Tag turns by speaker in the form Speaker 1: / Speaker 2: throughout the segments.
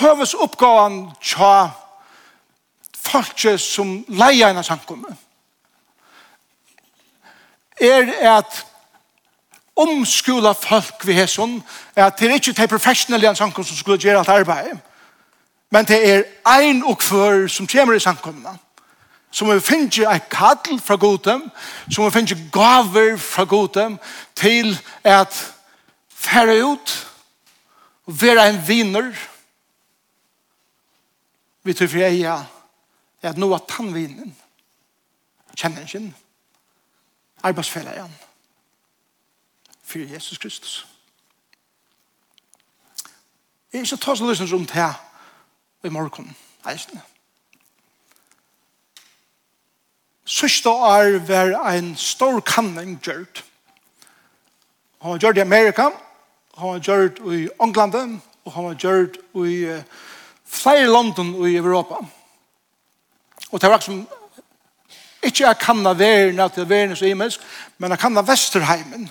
Speaker 1: høves oppgaven tja folket som leier en av samkommet. Er at omskula folk vi har sånn, at det er ikke de professionelle en samkommet som skulle gjøre alt arbeid, men det er ein og kvør som kommer i samkommet, som vi finner et kall fra godem, som vi finner gaver fra godem, til at færre ut, og være en viner, vi tror for jeg er at noe av tannvinen, kjenningen, arbeidsfellegen, for Jesus Kristus. Jeg er ikke ta så løsning rundt her i morgen, eisene. Sørste år var en stor kanning gjørt. Han var gjørt i Amerika, han var gjørt i England, og han var gjørt i uh, flere London i Europa. Og det var som ikke jeg kanna verden til verden så imensk, men jeg kanna Vesterheimen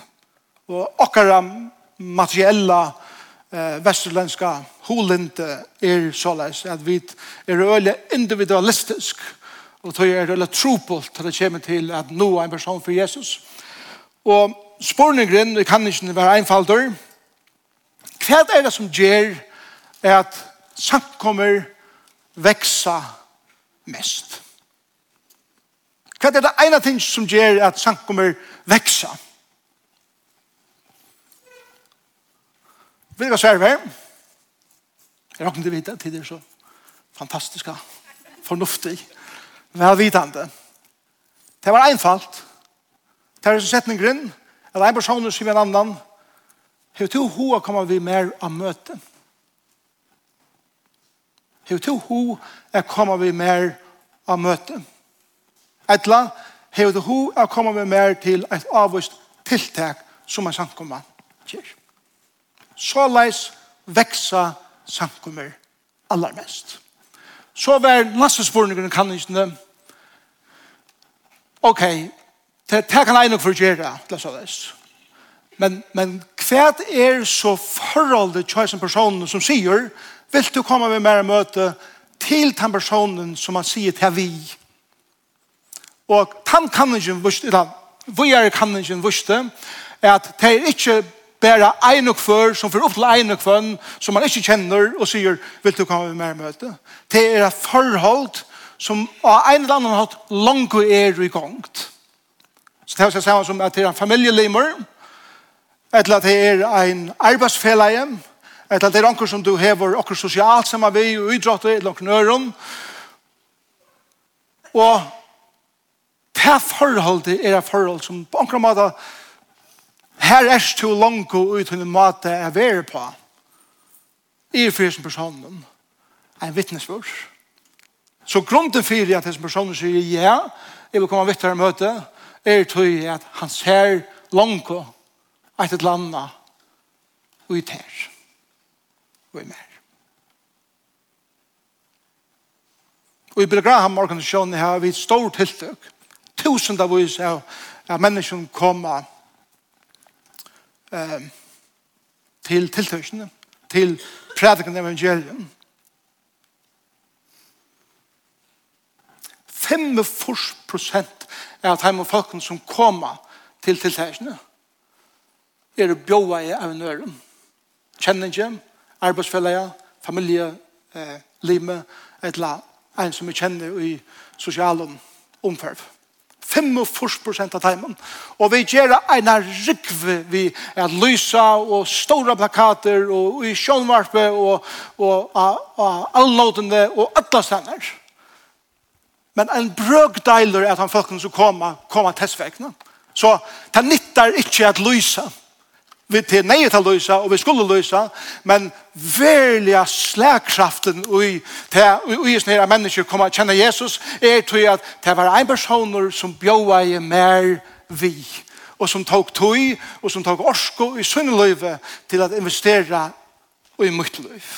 Speaker 1: og okkara materiella eh, vesterländska holinte er såleis at vi er øyelig individualistisk og tog er øyelig trupult til det kommer til at nå er en person for Jesus. Og spårningren, vi kan ikke være einfaldur, hva er det som gjør at samkommer veksa mest. Hva er det ene ting som gjør at samkommer veksa? Vil du svære sverve? Jeg råkner til å vite at det er så fantastiska, fornuftig, velvidande. Det var einfalt. Det var en setning grunn, det en person som en annan, hur tog hoa kommer vi mer av møtet? Hur to ho er komma vi mer av møte. Etla, hur to ho er komma vi mer til et avvist tiltak som er samkomma kjer. Så leis veksa samkommer allermest. Så var lastespurningene kan ikke ok, det, det kan jeg nok for gjøre, la så det. Men, men hva er så forholdet til en person som sier Vil du komme med mer møte til den personen som han sier til vi? Og den kanningen viste, eller vi er kanningen viste, at det er ikke bare en og før, som får opp til en og før, som man ikke kjenner, og sier, vil du komme med mer møte? Det er et forhold som av en eller annen hatt langt er i gang. Så det er samme som at det er en familielimer, eller at det er en arbeidsfelleie, Eller det er anker som du hever okker sosialt som er vi, og idrotter, eller okker nøren. Og det forholdet er et forhold som på anker måte her er to langt og ut en måte jeg er på. I fyrsten personen er en vittnesbord. Så grunden for at disse personen sier ja, jeg vil komme vittere møte, er tøy at han ser langt og et eller annet i her og i mer. Og i Bill Graham-organisasjonen har vi et stort tiltøk. Tusen av, av mennesker kommer eh, til tiltøkene, til predikene av 45 prosent av de folkene som kommer til tiltakene er bjøret av nøren. Kjenner ikke, arbeidsfelleja, familie, eh, lime, etla, en som vi kjenner i sosialen omførv. 45 prosent av timen. Og vi gjør en rikve vi er lysa og stora plakater og i sjånvarpe og, og, og, og allåtende og alle stender. Men en brøkdeiler er at han folkene som kommer, kommer til Så det nytter ikke at lysa vi til nei til løysa, og vi skulle løysa, men verliga slagkraften i i sånne her mennesker kommer å kjenne Jesus, er til at det var en personer som bjøa i mer vi, og som tok tøy, og som tok orsko i sunneløyve til at investera i møtteløyv.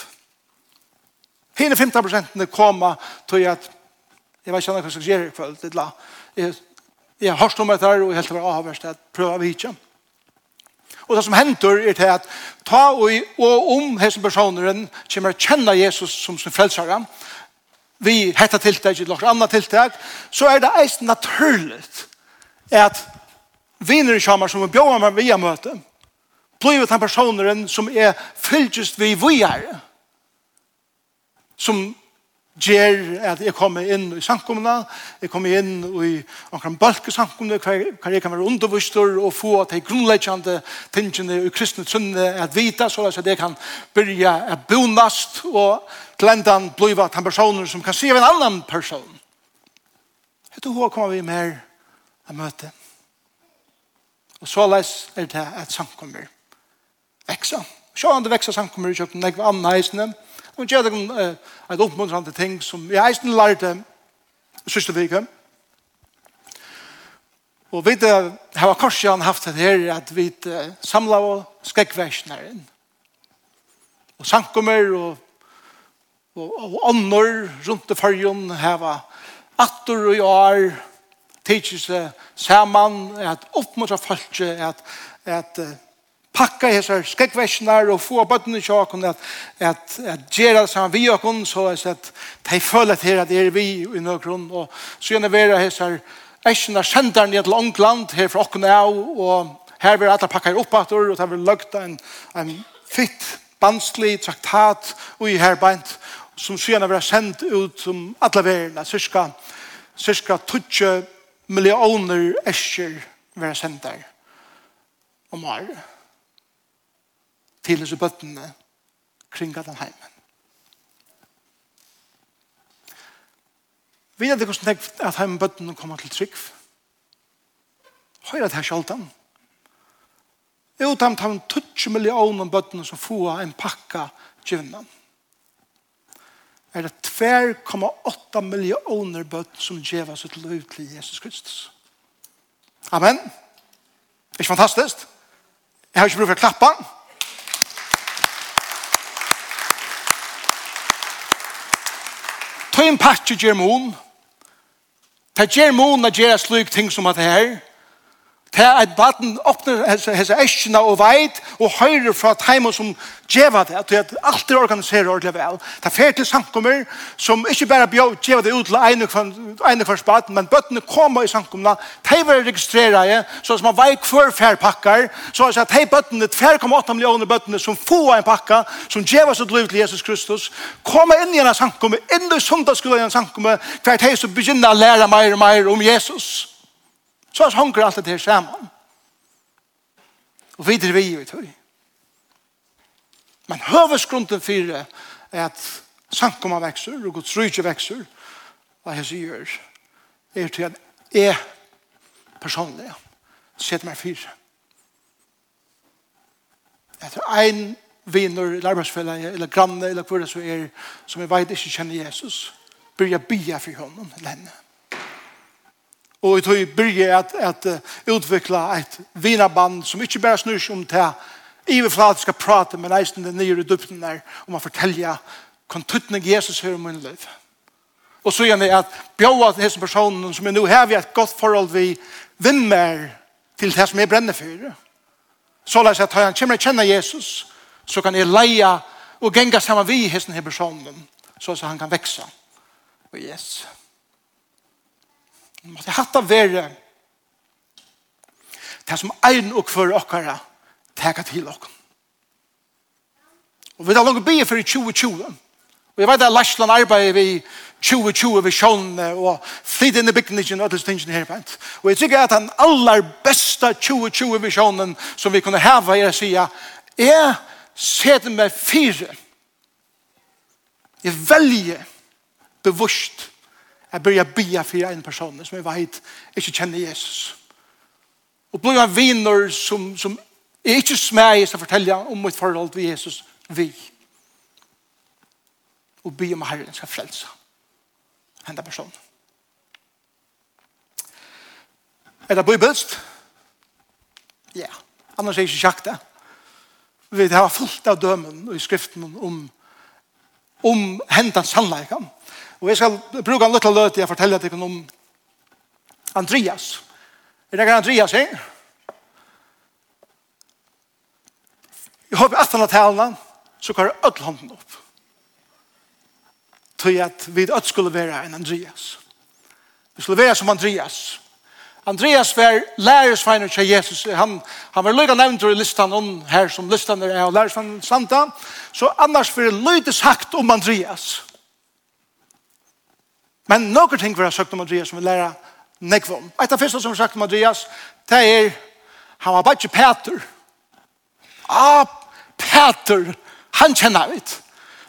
Speaker 1: Hine 15 prosentene kommer til at jeg vet ikke hva som skjer i kveld, jeg har hørt om dette, og jeg helt var avhørst at prøve å vidtjent. Og det som hender er til at ta og, og om hesen personeren kommer kjenne Jesus som sin frelsare, vi hetta tiltak eller noen annet tiltak, så er det eist naturlig at viner i kjammer som vi bjør med via møte, blir den personeren som er fylltjust vi vi er, som ger at jeg kommer inn i samkomna, jeg kommer inn i omkring balke samkomna, hver jeg kan være undervistor og få at jeg grunnleggjande tingene i kristne trunne at vita, så at jeg kan byrja at bonast og glendan bliva at personer som kan se av en annan person. Etter hva kommer vi mer av møte. Og så les er det at samkommer veksa. Sjående vekser samkommer i kjøpten, jeg var annen heisene. Og gjør det et oppmuntrande ting som jeg heisene lærte sørste vike. Og vi har korsjan haft det her at vi samla og skrekkversene inn. Og samkommer og og, og ånder rundt i fargen heva atter og år tidsi seg saman at oppmuntra folk at, at, uh, pakka hesar skrekkversjonar og få bøttene til åkken at, at, at gjøre det sammen vi åkken så at de føler til at det er vi i nøkron og så gjerne være hessar Eisjene sender ned til Ångland her fra åkken av og her vil alle pakka opp at og det vil løgt en, en fitt banslig traktat og i her beint som så gjerne vært sendt ut som alle verden, cirka, cirka 20 millioner esker være sendt der om året til disse bøttene kring den heimen. Vi vet ikke hvordan det er at heimen bøttene kommer til trygg. Høyre til her. Jo, de tar 20 millioner bøttene som får en pakka givna. Er det 2,8 millioner bøttene som gjør seg til til Jesus Kristus. Amen. Ikke fantastisk? Jeg har ikke brug for å klappe. Amen. tøyen patje gjør mån. Det gjør mån at gjør slik ting som at det her. Det er et baden åpner hese eskjene og veit og høyre fra teimen som djeva det, at alt er organiserer ordentlig vel. Det er fer til samkommer som ikke bare djeva det ut til ene kvart baden, men bøttene kommer i samkommene, de vil registrere det, så man vei hver fer pakkar, så at de bøttene, 2,8 millioner bøttene som få en pakka, som djeva sitt liv til Jesus Kristus, kommer inn i en samkomme, inn i sundagsskolen i en samkomme, hver at de som begynner å lære mer og mer om Jesus. Så er hunker alt det her sammen. Og videre vi i tøy. Men høvesgrunden for det er at sankoma vekser og gods rydje vekser hva jeg sier er til at jeg personlig setter meg fire. Etter ein viner, eller arbeidsfelle, eller granne, eller hva det så er, som jeg vet ikke kjenner Jesus, bør jeg bya for honom, eller henne. Og vi tog jeg byrje at, at utvikla et vinaband som ikke bare snur om til iverflat skal prate, med eisen den nye i dupten der, om å fortelle kontutning Jesus hører om min liv. Og så gjerne at bjåa til disse personen som er nå har vi et godt forhold vi vinner til det som er brenner for. Så la oss at han kommer kjenne Jesus, så kan jeg leie og genga sammen vi disse personen, så han kan vekse. Og yes. Måtte hatta være det som ein og for okkara teka til okkara. Og vi har langt bygget for i 2020. Og jeg vet at Lashland arbeider vi 2020 vi sjånene og flyt inn i bygningen og tingene her Og jeg tykker at den aller beste 2020 vi sjånene som vi kunne heva i å si er sett med fire. Jeg velger bevusst Jeg begynner å bia for en person som jeg vet ikke kjenner Jesus. Og blir av viner som, som jeg ikke smager å fortelle om mitt forhold til Jesus, vi. Og bia om Herren skal frelse henne personen. Er det bibelst? Ja, annars er det ikke sjakt det. Vi har fullt av dømen i skriften om, om hendene sannleikene Og jeg skal bruke en liten løte til å fortelle deg om Andreas. Er det Andreas her? Jeg håper at han har talene, så kan jeg ødel hånden opp. Til at vi ødel skulle være en Andreas. Vi skulle være som Andreas. Andreas var lærersfeiner til Jesus. Han, han var lykke nevnt i listan om her som listan er av lærersveiner Santa. Så annars var det lykke sagt om Andreas. Andreas Men noen ting vi har sagt om Andreas som vi lærer nekva om. Et av første som vi har sagt om Andreas, det er han var bare ikke Peter. Ah, Peter, han kjenner vi ikke.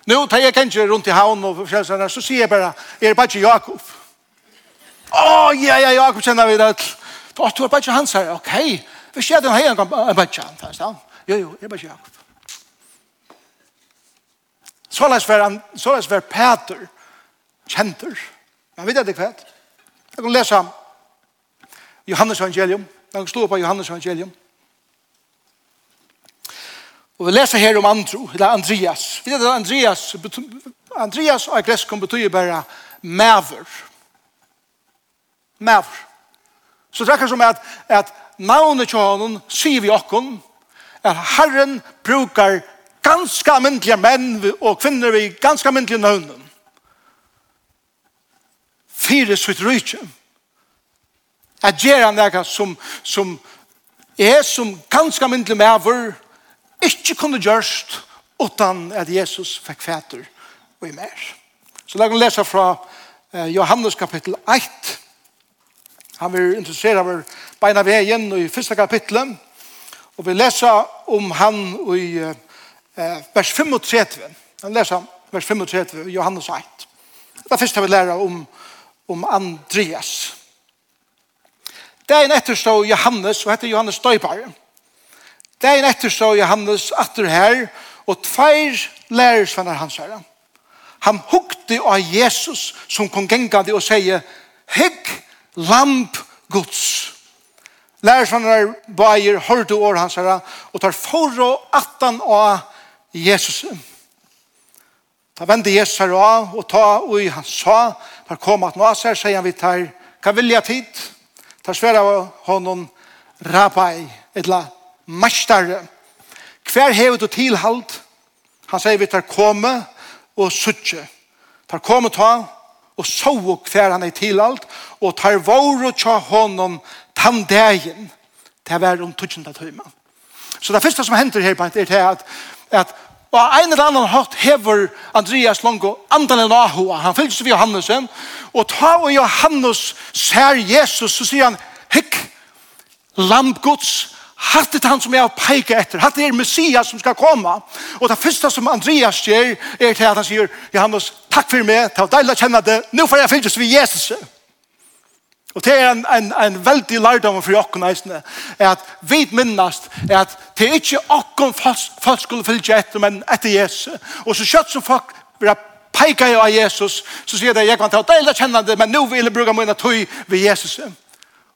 Speaker 1: Nå tar jeg kanskje rundt i havn og fjellsene, så sier jeg bare, er det bare ikke Jakob? Å, oh, ja, ja, Jakob kjenner vi det. Å, du er bare ikke han, sier ok. Vi ser den her, er bare ikke han, fast han. Jo, jo, er bare ikke Jakob. være, så la oss være Peter kjenter. Kjenter Men vet det kvært. Jeg kan lese ham. Johannes evangelium. Jeg kan stå på Johannes evangelium. Og vi leser her om Andro, eller Andreas. Vi vet at Andreas, Andreas og greskom betyr bare maver. Maver. Så det er som at, at navnet til honom sier vi okken at Herren brukar ganske myndelige menn og kvinner vi ganske myndelige navn fire sitt rykje. At han det som, som er som ganske myndelig med over ikke kunne gjørst utan at Jesus fikk fæter og i mer. Så la oss lese fra Johannes kapittel 1. Han vil interessere over beina veien i første kapittelet. Og vi leser om han i vers 35. Han leser vers 35 i Johannes 1. Det er første vi lærer om om Andreas. Dagen etter så Johannes, og heter Johannes Døybare. Dagen etter så Johannes atter her, og tveir lærersvenner hans her. Han hukte av Jesus som kom gengande og sier, Hegg lamp Guds. Lærersvenner bæger, hørte år hans her, og tar for og atan av Jesus. Jesus. Da vende Jesus her av, og ta og han sa, da kom at nå ser, sier han vi tar, hva vilja tid? Ta sværa honom, rabbi, etla, mestare. Hver hevet og tilhald? Han sier vi tar komme og suttje. Tar komme ta, og så hver han er tilhald, og tar våre tja honom tandegin. Det er om tutsjenta tøyma. Så det første som hender her, er at, at Og ein eller annan hatt hever Andreas Longo andan en ahu, han fylgst vi Johannes, og ta og Johannes ser Jesus, så sier han, hikk, lam Guds, hatt det han som jeg har peiket etter, hatt det er Messias som skal komme. Og det første som Andreas gjør, er til at han sier, Johannes, takk for meg, det var deilig å kjenne det, nå får jeg fylgst vi Jesus. Og det er en, en, en veldig lærdom for okken eisene, er at vi minnast er at det er ikke okken folk skulle fylgje etter, men etter Jesus. Og så kjøtt som folk vil peika jo av Jesus, så sier det, jeg kan ta deilig kjennende, men nå vil jeg bruke mine tøy ved Jesus.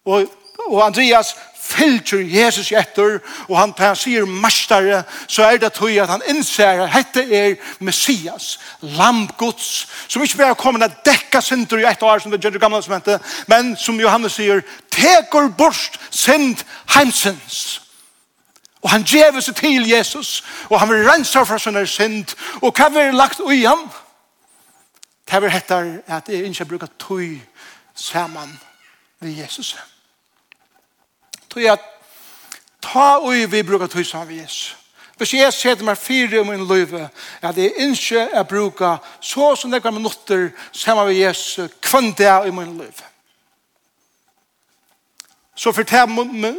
Speaker 1: Og, og Andreas, fylgjer Jesus etter, og han, han sier mestare, så er det tog at han innser at dette er Messias, lampgods, som ikke bare kommer til å dekke synder i ett år, som det gjør det gamle som hente, men som Johannes sier, teker borst synd heimsens. Og han gjev seg til Jesus, og han vil rensa fra sånne synd, og hva vil lagt ui ham? Det vil hette at jeg ikke bruker tog saman med Jesus. Jesus. Tog at ta ui vi brukar tog som vi Jesus. Hvis jeg setter meg fire i min løyve, at jeg ikke er bruker så som det kan minutter sammen med Jesus kvann det i min løyve. Så for det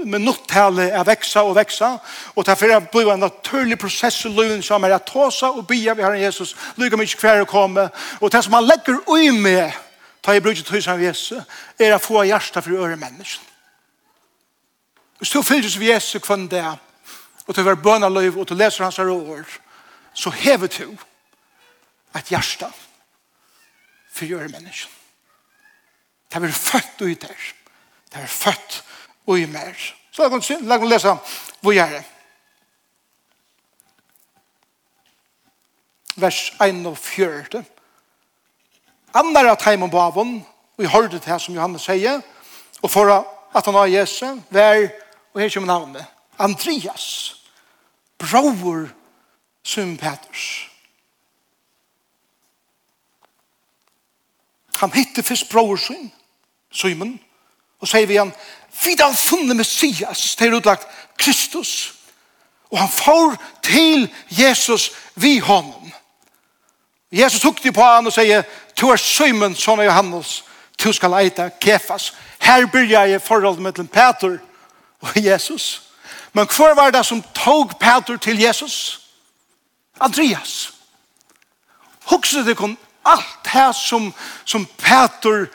Speaker 1: minuttallet er veksa og veksa, og det er det blir en naturlig prosess i løyven som er at tåsa og bia vi har en Jesus, lykke mye hver å komme, og det som han legger ui med, ta i bruket tøysen av Jesus, er å få hjertet for å øre menneskene. Hvis du fylles ved Jesus kvann det, og du er bønaløyv, og du leser hans råd, så hever du et hjärsta for gjøre mennesken. Det er født ut der. Det er født og i mer. Så la oss lese hvor jeg er. Vers 1 og 4. Andar at heim og avon, og jeg hørte det her som Johannes sier, og for at han har Jesus, vær og her kommer navnet, Andreas, bror Søren Peters. Han hitte først bror sin, Simon, og sier vi han, vi har funnet Messias, det er utlagt Kristus, og han får til Jesus vi honom. Jesus hukte på han og sier, du er Simon, sånn er Johannes, du skal eita Kefas. Her byrja jeg forholdet med Peter, og og Jesus. Men hvor var det som tog Peter til Jesus? Andreas. Hugset det kun alt det som, som Peter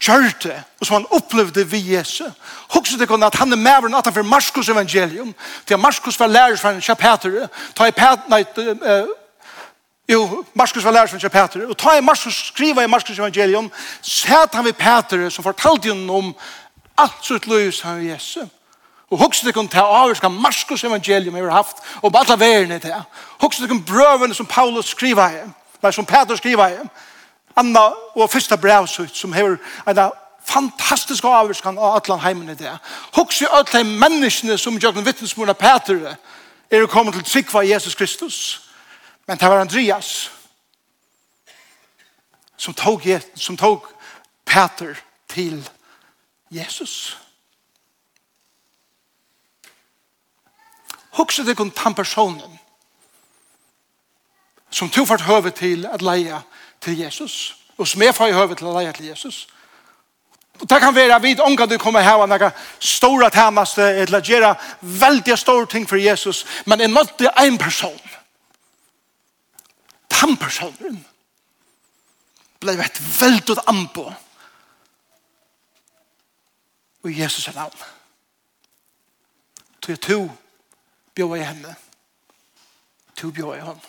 Speaker 1: kjørte, og som han opplevde ved Jesus. Hugset det kun at han er med at han for Marskos evangelium, til Marskos var lærer for en Peter. ta i Peter, nei, uh, Jo, Markus var lærer som ikke Peter. Og ta i Markus, skriva i Markus evangelium, set han ved Peter som fortalte honom om alt sitt løs han Jesu. Og hugsa ta til avirska Markus evangelium hefur haft og bara alla vegirni til. Hugsa kun brøvene som Paulus skriva i, nei, som Peter skriva i, Anna og fyrsta brevsut som hevur eina fantastisk avirskan av allan heimen i det. Hugsa öll hei menneskene som jökna vittnesmurna Peter er kommet til tryggva Jesus Kristus. Men det var Andreas som tog, som tog Peter til Jesus. Jesus Huxa deg om den personen som du får høve til at leie til Jesus. Og som jeg får høve til at leie til Jesus. Og det kan være at vi omgang du kommer her og noen store temaste eller gjøre veldig store ting for Jesus. Men jeg møtte en person. Den personen ble et veldig anpå og Jesus er navn. Så jeg tror bjør i henne. To bjør i henne.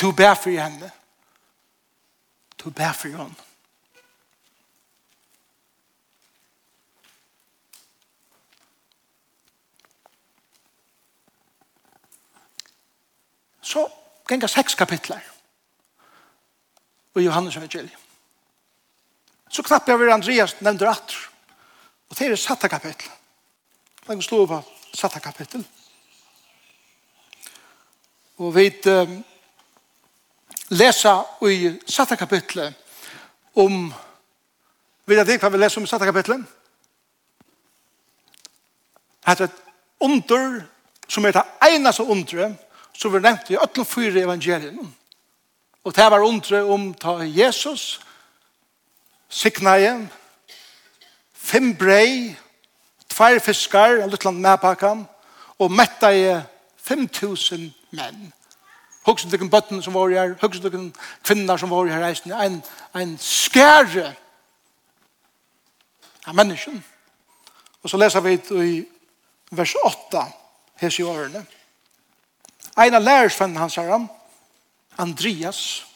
Speaker 1: To bær fyrir henne. To bær fyrir henne. Så genga seks kapitler i Johannes evangelium. Så knapp jeg ved Andreas nevnte atter. Og det er satta kapittel. Den slå på satta kapittel. Og vi um, lesa i satta kapitlet om Vet dere hva vi leser om i satta kapitlet? Hette et under som er det eneste underet som vi nevnte i alle fyra. Og det var undre om ta Jesus, signaien, fem brei, tvær fiskar, en liten medpakkan, og metta i 5000 menn. Hugsen tykken bøtten som var her, hugsen tykken kvinner som var her reisen, en, en skære av mennesken. Og så leser vi i vers 8, hes i årene. En av lærersvennen hans her, Andreas,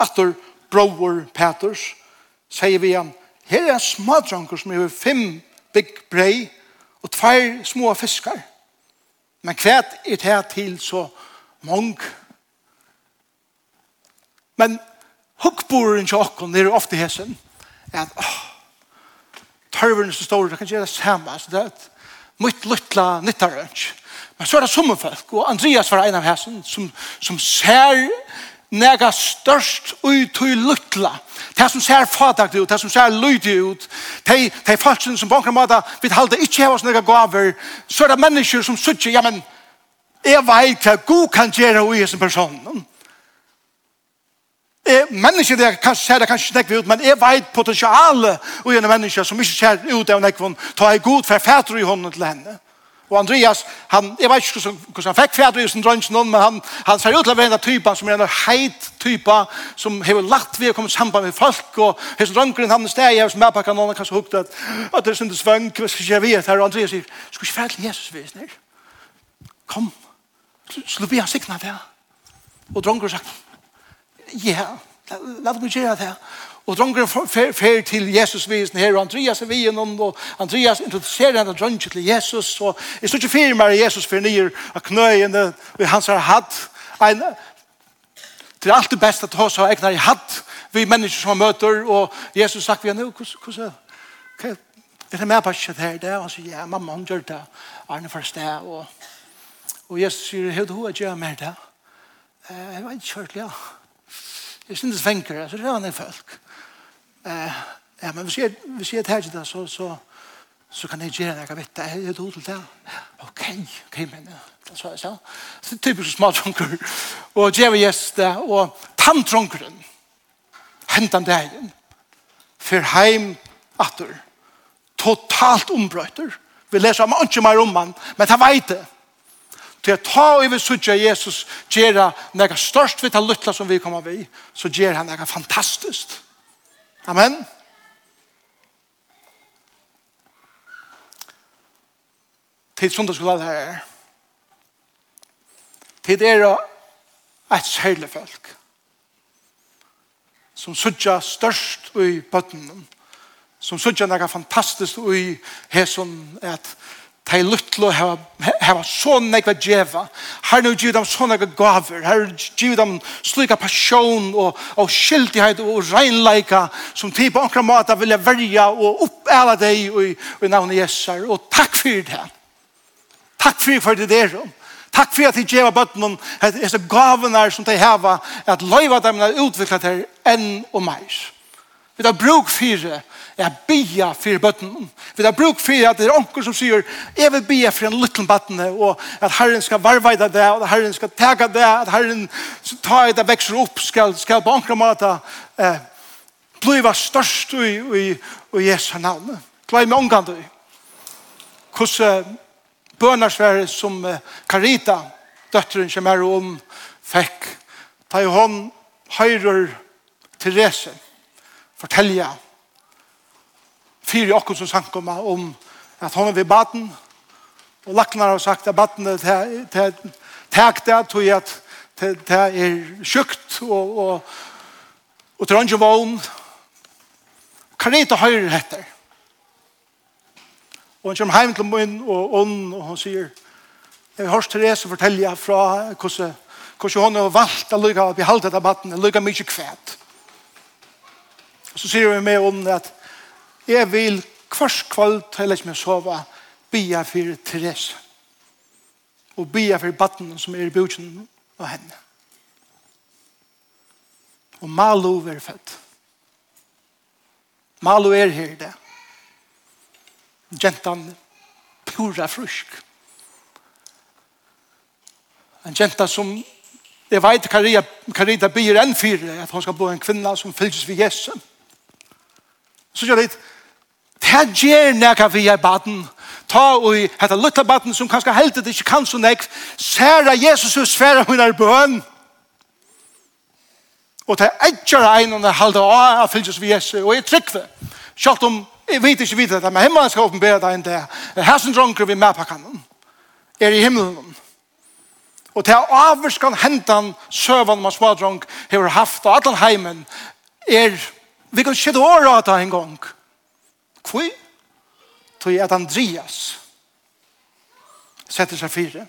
Speaker 1: atter bror Peters, sier vi han, her er en smadranker som er fem big brei og tvær små fiskar. Men kvært er det til så mong. Men hukkboren til okken er ofte hesen, at åh, tørveren som står, det kan gjøre det samme, så det er et mytt luttla nyttarønsk. Men så er det som folk, og Andreas var en av hesen, som, som ser nega størst ut i luttla. Det som ser fadag ut, det som ser lydig ut, det er folk som på en måte vil halde ikke heva sånne gaver, så er det mennesker som sier, ja, men, Jeg vet hva Gud kan gjøre i sin person. Jeg, mennesker det, kan se det kanskje nekker ut, men jeg vet potensialet i en menneske som ikke ser ut av nekker ta i god forfæter i hånden til henne. Og Andreas, han, jeg vet ikke hvordan han fikk fædre i sin drønsen, men han, han ser ut til å være en type som er en heit type som har lagt ved å komme sammen med folk, og hans drønkeren han steg jeg som er pakket noen, kanskje hukte at, at det er sin svøng, hva skal jeg vite her? Og Andreas sier, skal ikke fædre Jesus visner? Kom, Skulle vi ha sikna det? Og dronker sagt, ja, la meg gjøre det. Og dronker fer, fer til Jesus visen her, og Andreas er vien, og Andreas introduserer henne dronker til Jesus, og jeg står ikke fyrir meg Jesus fyrir nyer av knøyene, og han har hatt en, til alt det beste at hos har egnar i hatt vi mennesker som møter, og Jesus sagt vi henne, hvordan er det med på det her? Og han sier, ja, mamma, hun gjør det, Arne for sted, og Og Jesus sier, hei du hva gjør mer det? Jeg var ikke kjørt, ja. Jeg synes svenker, så det var en folk. Ja, men hvis jeg, hvis jeg tar ikke det, så, så, så kan jeg gjøre det, jeg vet det, Jeg er til det. Ok, ok, men det Så jeg så. Det er typisk smadrunker. Og gjør Jesus det, og tantrunkeren, hentan det dagen, for heim atter, totalt ombrøyter. Vi leser om ikke mer om han, men han vet det til at ta over sutja Jesus gjør nega størst vi tar luttla som vi kommer vi så gjør han nega fantastiskt Amen. Tid sundagsskolan her Tid er et særlig folk som sutja størst i bøttenen som sutja nega fantastiskt i hesson at Tei luttlo hava så nekva djeva. Her nu giv dem så nekva gaver. Her giv dem slika passion og, og skyldighet og regnleika som tid på ankra mata vilja verja og oppæla deg i, i navnet Jesar. Og takk for det. Takk for for det der. Takk for at de djeva bøtten hese gavene som de hava at loiva dem utvikla til enn og meir. Vi tar bruk for Jeg bia for bøtten. Vi har bruk for at det er onker som sier jeg vil bia for en liten bøtten og at Herren skal varveida det og at Herren skal tega det at Herren tar det vekser opp skal, skal på onker måte eh, bliva størst i, i, i Jesu navn. Glei med ongan du. Hvordan bønarsvære som Karita, døtteren som er om, fikk ta i hånd høyrer Therese fortelja fyrir okkur som sank om om at hon er ved baden og laknar har sagt at baden er tæk det tog at det er sjukt og, og, og til andre vogn kan det ikke høre etter og hun kommer hjem til min og ånd og hun sier jeg har hørt Therese fortelle fra hvordan hvordan hun har valgt å lykke opp i halvdelen av baden lykke mye kvæt. og Så sier vi med om at jeg vil kvars kvall til jeg meg sove bia for Therese og bia for batten som er i bjørsen av henne. Og Malo er født. Malo er her det. Gentan pura frusk. En genta som jeg vet Karita, Karita byr enn fyre at hun skal bli en kvinna som fylles ved Jesus. Så gjør det, det gjør nekka vi er baden, ta og i hette lytta baden som kanskje heldet det ikke kan så nekk, særa Jesus og sværa hun er bøn, og det er ikke regn om det halde av av fylgjus vi Jesus, og jeg tryggve, sjalt om, jeg vet ikke videre det, men himmelen skal åpenbære deg enn det, hersen dronker vi med pakkanen, er i himmelen, Og til avvarskan hentan søvan man smadrong hever haft og allan heimen er Vi kan skjedd åra ta en gång. Kvui? Tog at Andreas setter seg fire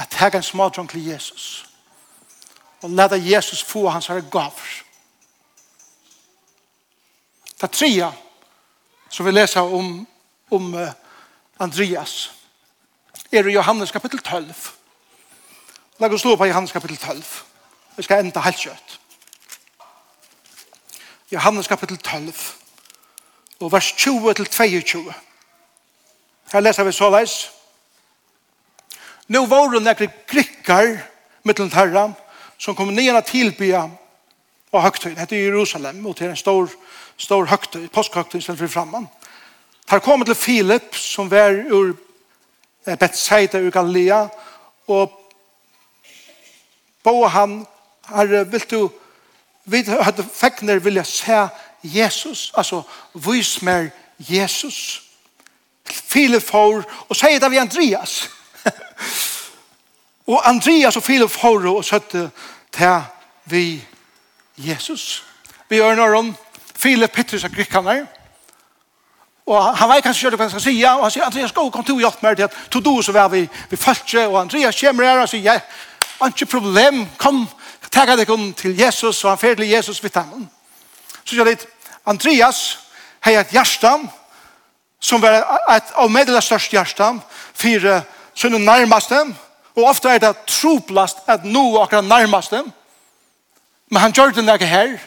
Speaker 1: at heg en smadron til Jesus og leda Jesus få hans herre gaver. Det er trea som vi leser om, om Andreas er i Johannes kapittel 12. Lag oss slå på Johannes kapittel 12. Vi skal enda helt kjøtt. Johannes kapittel 12 og vers 20 til 22. Her leser vi så leis. Nå var det nekker grikkar mittlund herra som kom ned og tilbya og høgtøy. Dette er Jerusalem og til en stor, stor høgtøy, påskhøgtøy stedet for framman. Her kom til Filip som var ur Bethsaida ur Galilea og bo han her vil du vi hadde fekner vilja se Jesus, altså vis mer Jesus. Filip for, og sier det vi Andreas. og Andreas og Filip for, og søtte til vi Jesus. Vi gjør når om file Petrus av grikkene, og han vet kanskje ikke hva han skal si, og han sier, Andreas, gå, kom til å hjelpe meg til at to do, så var vi, vi følte, og Andreas kommer her, og sier, ja, ikke problem, kom, kom, Takk at jeg til Jesus, og han fer til Jesus vidt ham. Så sier litt, Andreas, hei et hjertam, som var et av medelig størst hjertam, fire sønne nærmeste, og ofte er det troplast at nå akkurat nærmeste. Men han gjør det ikke her.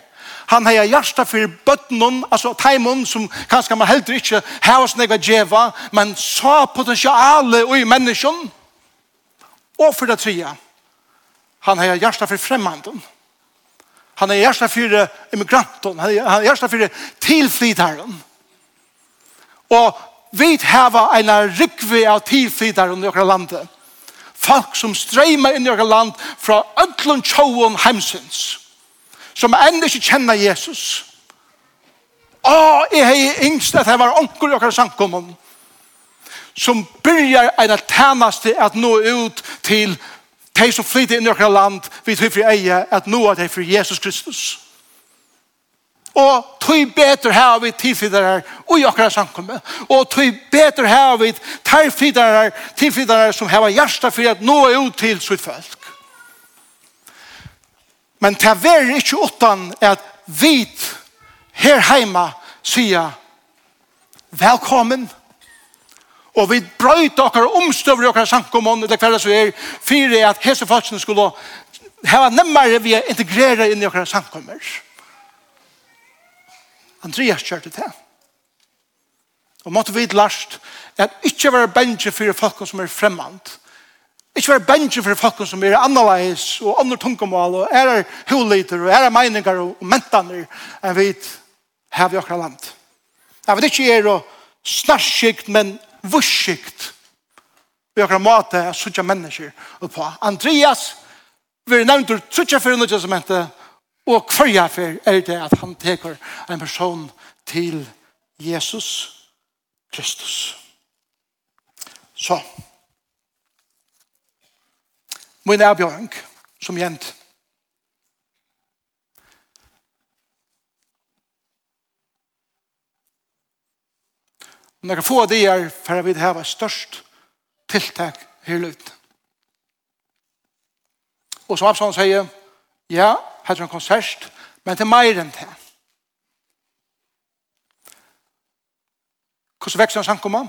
Speaker 1: Han har hjärsta för bötnen, alltså taimon som kanske man helt inte har oss nega djeva, men sa potentiale i människan. Och för det tredje, Han har hjärsta för främmanden. Han har hjärsta för immigranten. Han har hjärsta för tillflytaren. Och vi har en rikve av tillflytaren i våra landet. Folk som strömmar in i våra land från ödlund tjoen hemsins. Som ändå inte känner Jesus. Åh, jag har yngst att det var onkel i vårt samkommande som byrjar en tjeneste at nå ut til De som flyter inn i okra land, vi tror for eie at nå er det for Jesus Kristus. Og tog betur her vi tilfidare og i okra samkommet. Og tog betur her vi tilfidare, tilfidare som heva hjertet for at nå er ut til sitt folk. Men det er ikke utan at vi her hjemme sier velkommen, velkommen, Og vi brøyte okkar omstøver okkar sankomon det hver som er fyrir at hese folkene skulle ha nemmare vi integrere inn i okkar sankommer. Andreas kjørte det. Og måtte vi last at ikkje være bensje for folk som er fremmant. Ikkje være bensje for folk som er annerleis og andre tungemål og er huliter og er meiningar og mentaner enn vi har i okkar land. Jeg vet ikke er og snarskikt, men vurskikt vi har måte av suttja mennesker på. Andreas vi er nevnt ur suttja for noe som heter, og hverja for er det at han teker en person til Jesus Kristus. Så min avbjøring som gjent Om det kan få det er for jeg vil ha størst tiltak her løyt. Og som Absalon sier, ja, her er en konsert, men til mer enn det. Hvordan vekser han samkommer?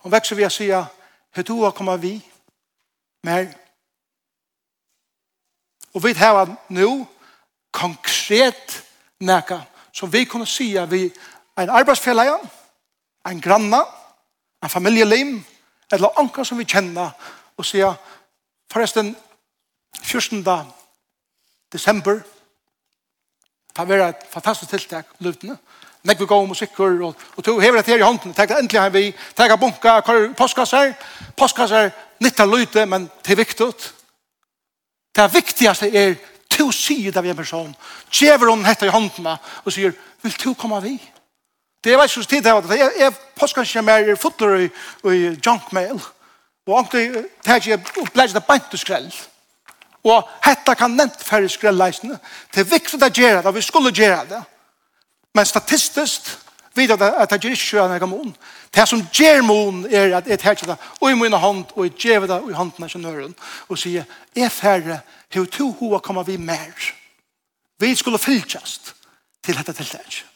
Speaker 1: Hun vekser ved å si, hva du har kommet vi, mer. Og vi har nå konkret nækka, som vi kunne si at vi er en arbeidsfellajan, en granna, en familielim, eller anka som vi kjenner, og sier, forresten, 14. desember, det var et fantastisk tiltak, løvdene, Nei, vi går om og og, og tog hever her i hånden, tenk endelig her vi, tenk bunka, postkasser, postkasser, nytt av men det er viktig. Det viktigste er, to sier det vi er person, tjever hun hette i hånden, og sier, vil to komme vi? Det var ikke så tid til at Jeg, jeg påskanskje mer i fotler i, i junkmail. Og ordentlig tæt jeg opplegget det bant og skrell. Og hetta kan nevnt færre skrellleisene. Det er viktig å gjøre det, og vi skulle gjøre det. Men statistisk vet jeg at det gjør ikke gjør jeg mån. Det som gjør mån er at jeg tæt det og i min hånd, og jeg gjør det i hånden av kjønnøren, og sier, er færre, hva to hva kommer vi mer? Vi skulle fylltjast til dette tiltaket.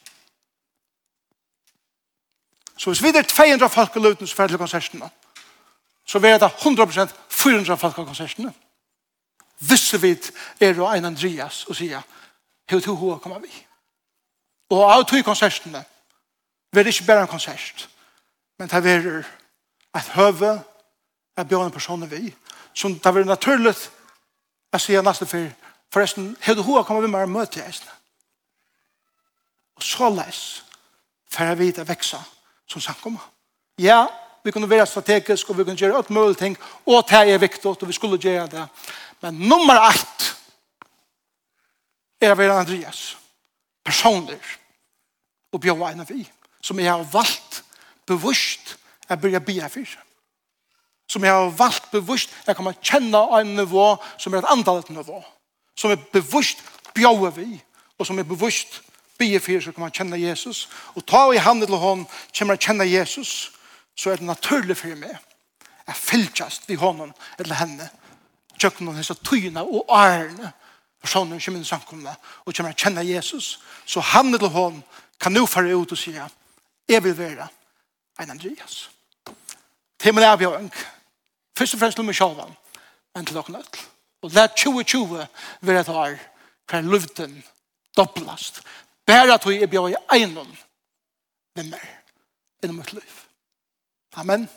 Speaker 1: Så hvis vi er 200 folk i løyden som til konsertene, så vil det 100% 400 folk i konsertene. Hvis vi er og en Andreas og sier, hva to hva kommer vi? Og av to konsertene vil er ikke bare en konsert, men det er et høve at bjørn person vi, som det er naturlig å si nesten for forresten, hva to hva kommer vi med å møte jeg? Og så les, for jeg vet å vekse som samkommer. Ja, vi kunne være strategisk, og vi kunne gjøre alt mulig ting, og det er viktig, og vi skulle gjøre det. Men nummer 8 er å være Andreas, personer, og bjør en av vi, som jeg har valgt bevisst å begynne å bli for. Som jeg har valgt bevisst, jeg kommer kjenne en nivå som er et andalet nivå. Som er bevisst bjør vi, og som er bevisst bjør bygge for, så kommer han kjenne Jesus. Og ta i handen til hånden, kommer han kjenne Jesus, så er det naturlig for meg. Jeg fylltjast ved hånden, eller henne. Tjøkken henne, så tøyene og ærene, personen som er samkomne, og kommer han kjenne Jesus. Så handen til hånden kan nå fare ut og sige, jeg vil være en Andreas. Til min avgjøring, først og fremst til meg selv, men til dere nødt. Og lær 2020 være et år, hver luften doblast Bæra tog jeg bjør i egnom vimmer innom mitt liv. Amen.